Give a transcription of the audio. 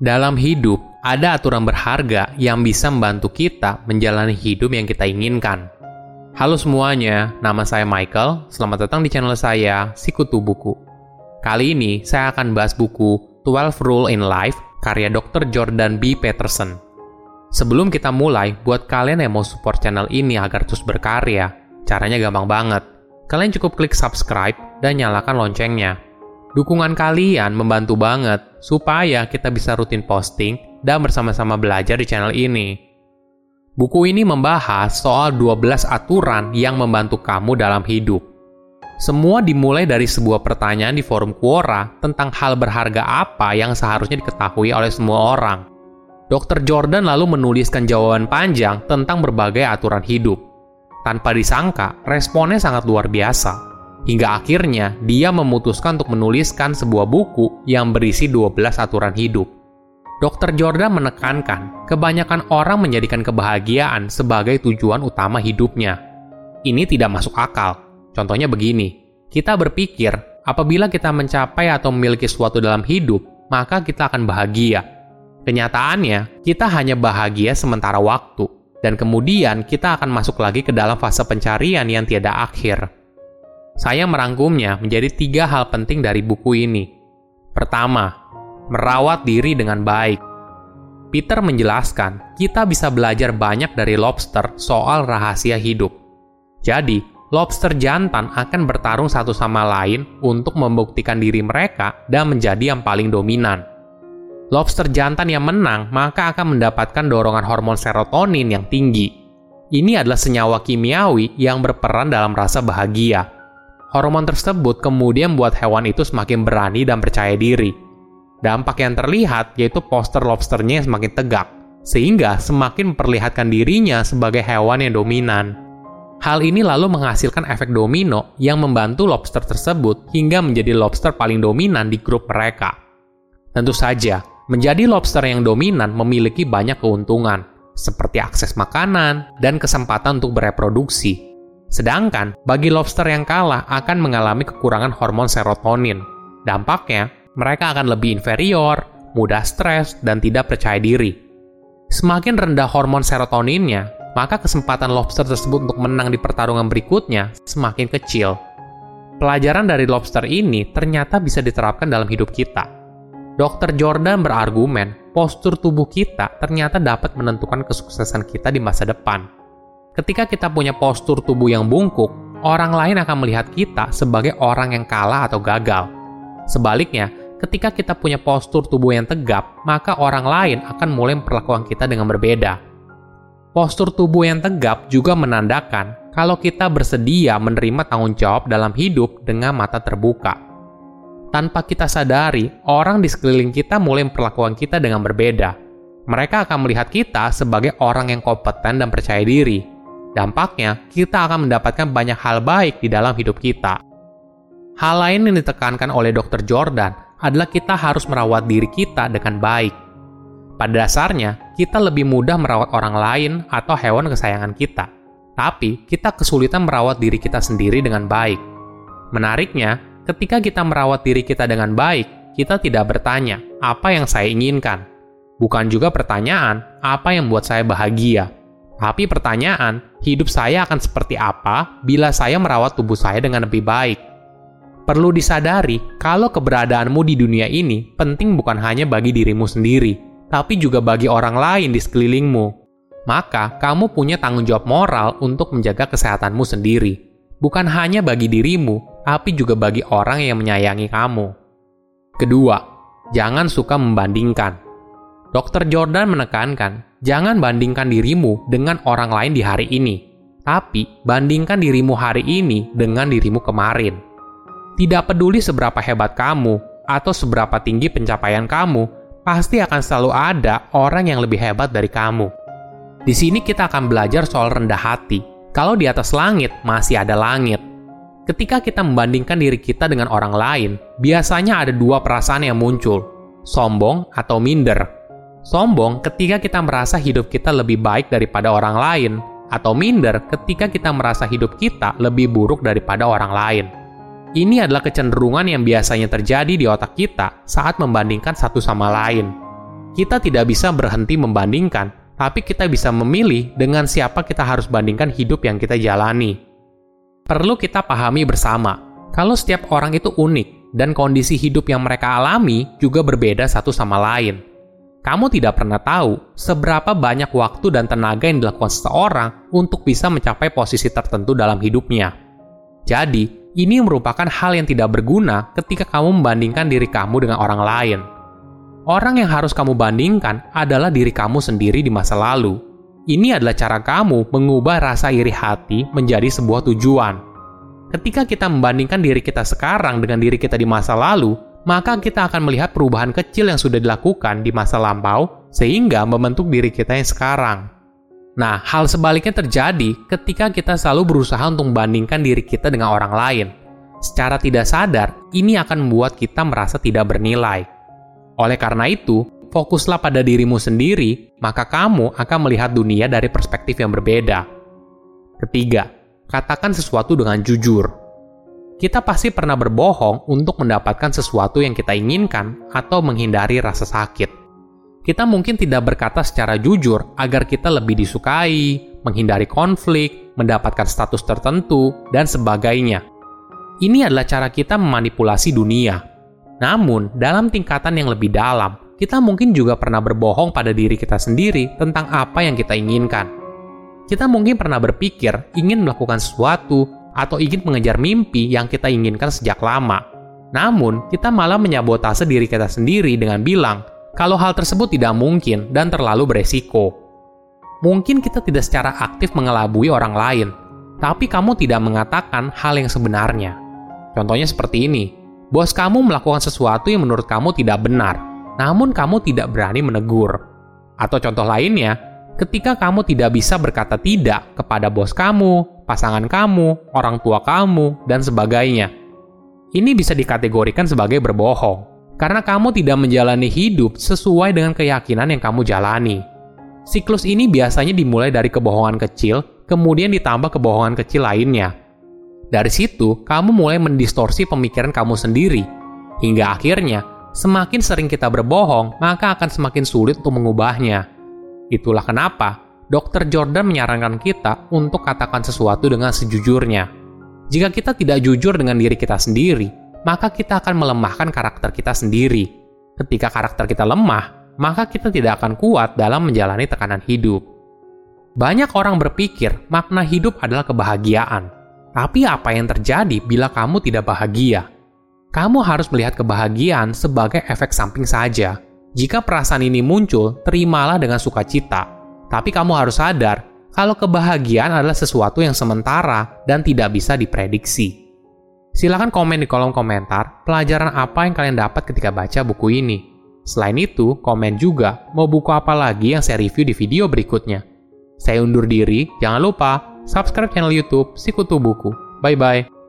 Dalam hidup, ada aturan berharga yang bisa membantu kita menjalani hidup yang kita inginkan. Halo semuanya, nama saya Michael. Selamat datang di channel saya, Sikutu Buku. Kali ini saya akan bahas buku 12 Rule in Life karya Dr. Jordan B. Peterson. Sebelum kita mulai, buat kalian yang mau support channel ini agar terus berkarya, caranya gampang banget. Kalian cukup klik subscribe dan nyalakan loncengnya Dukungan kalian membantu banget supaya kita bisa rutin posting dan bersama-sama belajar di channel ini. Buku ini membahas soal 12 aturan yang membantu kamu dalam hidup. Semua dimulai dari sebuah pertanyaan di forum Quora tentang hal berharga apa yang seharusnya diketahui oleh semua orang. Dr. Jordan lalu menuliskan jawaban panjang tentang berbagai aturan hidup. Tanpa disangka, responnya sangat luar biasa. Hingga akhirnya dia memutuskan untuk menuliskan sebuah buku yang berisi 12 aturan hidup. Dr. Jordan menekankan, kebanyakan orang menjadikan kebahagiaan sebagai tujuan utama hidupnya. Ini tidak masuk akal. Contohnya begini, kita berpikir apabila kita mencapai atau memiliki sesuatu dalam hidup, maka kita akan bahagia. Kenyataannya, kita hanya bahagia sementara waktu, dan kemudian kita akan masuk lagi ke dalam fase pencarian yang tiada akhir. Saya merangkumnya menjadi tiga hal penting dari buku ini. Pertama, merawat diri dengan baik. Peter menjelaskan, kita bisa belajar banyak dari lobster soal rahasia hidup. Jadi, lobster jantan akan bertarung satu sama lain untuk membuktikan diri mereka dan menjadi yang paling dominan. Lobster jantan yang menang maka akan mendapatkan dorongan hormon serotonin yang tinggi. Ini adalah senyawa kimiawi yang berperan dalam rasa bahagia. Hormon tersebut kemudian membuat hewan itu semakin berani dan percaya diri. Dampak yang terlihat yaitu poster lobsternya yang semakin tegak, sehingga semakin memperlihatkan dirinya sebagai hewan yang dominan. Hal ini lalu menghasilkan efek domino yang membantu lobster tersebut hingga menjadi lobster paling dominan di grup mereka. Tentu saja, menjadi lobster yang dominan memiliki banyak keuntungan, seperti akses makanan dan kesempatan untuk bereproduksi. Sedangkan bagi lobster yang kalah akan mengalami kekurangan hormon serotonin. Dampaknya, mereka akan lebih inferior, mudah stres, dan tidak percaya diri. Semakin rendah hormon serotoninnya, maka kesempatan lobster tersebut untuk menang di pertarungan berikutnya semakin kecil. Pelajaran dari lobster ini ternyata bisa diterapkan dalam hidup kita. Dr. Jordan berargumen, postur tubuh kita ternyata dapat menentukan kesuksesan kita di masa depan. Ketika kita punya postur tubuh yang bungkuk, orang lain akan melihat kita sebagai orang yang kalah atau gagal. Sebaliknya, ketika kita punya postur tubuh yang tegap, maka orang lain akan mulai memperlakukan kita dengan berbeda. Postur tubuh yang tegap juga menandakan kalau kita bersedia menerima tanggung jawab dalam hidup dengan mata terbuka. Tanpa kita sadari, orang di sekeliling kita mulai memperlakukan kita dengan berbeda. Mereka akan melihat kita sebagai orang yang kompeten dan percaya diri, Dampaknya, kita akan mendapatkan banyak hal baik di dalam hidup kita. Hal lain yang ditekankan oleh Dr. Jordan adalah kita harus merawat diri kita dengan baik. Pada dasarnya, kita lebih mudah merawat orang lain atau hewan kesayangan kita. Tapi, kita kesulitan merawat diri kita sendiri dengan baik. Menariknya, ketika kita merawat diri kita dengan baik, kita tidak bertanya, apa yang saya inginkan? Bukan juga pertanyaan, apa yang membuat saya bahagia? Tapi pertanyaan, hidup saya akan seperti apa bila saya merawat tubuh saya dengan lebih baik? Perlu disadari kalau keberadaanmu di dunia ini penting bukan hanya bagi dirimu sendiri, tapi juga bagi orang lain di sekelilingmu. Maka, kamu punya tanggung jawab moral untuk menjaga kesehatanmu sendiri. Bukan hanya bagi dirimu, tapi juga bagi orang yang menyayangi kamu. Kedua, jangan suka membandingkan. Dr. Jordan menekankan, jangan bandingkan dirimu dengan orang lain di hari ini, tapi bandingkan dirimu hari ini dengan dirimu kemarin. Tidak peduli seberapa hebat kamu atau seberapa tinggi pencapaian kamu, pasti akan selalu ada orang yang lebih hebat dari kamu. Di sini kita akan belajar soal rendah hati. Kalau di atas langit masih ada langit. Ketika kita membandingkan diri kita dengan orang lain, biasanya ada dua perasaan yang muncul, sombong atau minder. Sombong ketika kita merasa hidup kita lebih baik daripada orang lain, atau minder ketika kita merasa hidup kita lebih buruk daripada orang lain. Ini adalah kecenderungan yang biasanya terjadi di otak kita saat membandingkan satu sama lain. Kita tidak bisa berhenti membandingkan, tapi kita bisa memilih dengan siapa kita harus bandingkan hidup yang kita jalani. Perlu kita pahami bersama, kalau setiap orang itu unik dan kondisi hidup yang mereka alami juga berbeda satu sama lain. Kamu tidak pernah tahu seberapa banyak waktu dan tenaga yang dilakukan seseorang untuk bisa mencapai posisi tertentu dalam hidupnya. Jadi, ini merupakan hal yang tidak berguna ketika kamu membandingkan diri kamu dengan orang lain. Orang yang harus kamu bandingkan adalah diri kamu sendiri di masa lalu. Ini adalah cara kamu mengubah rasa iri hati menjadi sebuah tujuan. Ketika kita membandingkan diri kita sekarang dengan diri kita di masa lalu, maka kita akan melihat perubahan kecil yang sudah dilakukan di masa lampau sehingga membentuk diri kita yang sekarang. Nah, hal sebaliknya terjadi ketika kita selalu berusaha untuk membandingkan diri kita dengan orang lain. Secara tidak sadar, ini akan membuat kita merasa tidak bernilai oleh karena itu, fokuslah pada dirimu sendiri, maka kamu akan melihat dunia dari perspektif yang berbeda. Ketiga, katakan sesuatu dengan jujur. Kita pasti pernah berbohong untuk mendapatkan sesuatu yang kita inginkan atau menghindari rasa sakit. Kita mungkin tidak berkata secara jujur agar kita lebih disukai, menghindari konflik, mendapatkan status tertentu, dan sebagainya. Ini adalah cara kita memanipulasi dunia namun, dalam tingkatan yang lebih dalam, kita mungkin juga pernah berbohong pada diri kita sendiri tentang apa yang kita inginkan. Kita mungkin pernah berpikir ingin melakukan sesuatu atau ingin mengejar mimpi yang kita inginkan sejak lama. Namun, kita malah menyabotase diri kita sendiri dengan bilang kalau hal tersebut tidak mungkin dan terlalu beresiko. Mungkin kita tidak secara aktif mengelabui orang lain, tapi kamu tidak mengatakan hal yang sebenarnya. Contohnya seperti ini bos kamu melakukan sesuatu yang menurut kamu tidak benar, namun kamu tidak berani menegur. Atau contoh lainnya, ketika kamu tidak bisa berkata tidak kepada bos kamu, pasangan kamu, orang tua kamu, dan sebagainya. Ini bisa dikategorikan sebagai berbohong, karena kamu tidak menjalani hidup sesuai dengan keyakinan yang kamu jalani. Siklus ini biasanya dimulai dari kebohongan kecil, kemudian ditambah kebohongan kecil lainnya, dari situ, kamu mulai mendistorsi pemikiran kamu sendiri. Hingga akhirnya, semakin sering kita berbohong, maka akan semakin sulit untuk mengubahnya. Itulah kenapa Dr. Jordan menyarankan kita untuk katakan sesuatu dengan sejujurnya. Jika kita tidak jujur dengan diri kita sendiri, maka kita akan melemahkan karakter kita sendiri. Ketika karakter kita lemah, maka kita tidak akan kuat dalam menjalani tekanan hidup. Banyak orang berpikir makna hidup adalah kebahagiaan. Tapi apa yang terjadi bila kamu tidak bahagia? Kamu harus melihat kebahagiaan sebagai efek samping saja. Jika perasaan ini muncul, terimalah dengan sukacita. Tapi kamu harus sadar kalau kebahagiaan adalah sesuatu yang sementara dan tidak bisa diprediksi. Silahkan komen di kolom komentar pelajaran apa yang kalian dapat ketika baca buku ini. Selain itu, komen juga mau buku apa lagi yang saya review di video berikutnya. Saya undur diri, jangan lupa subscribe channel YouTube Sikutu Buku. Bye bye.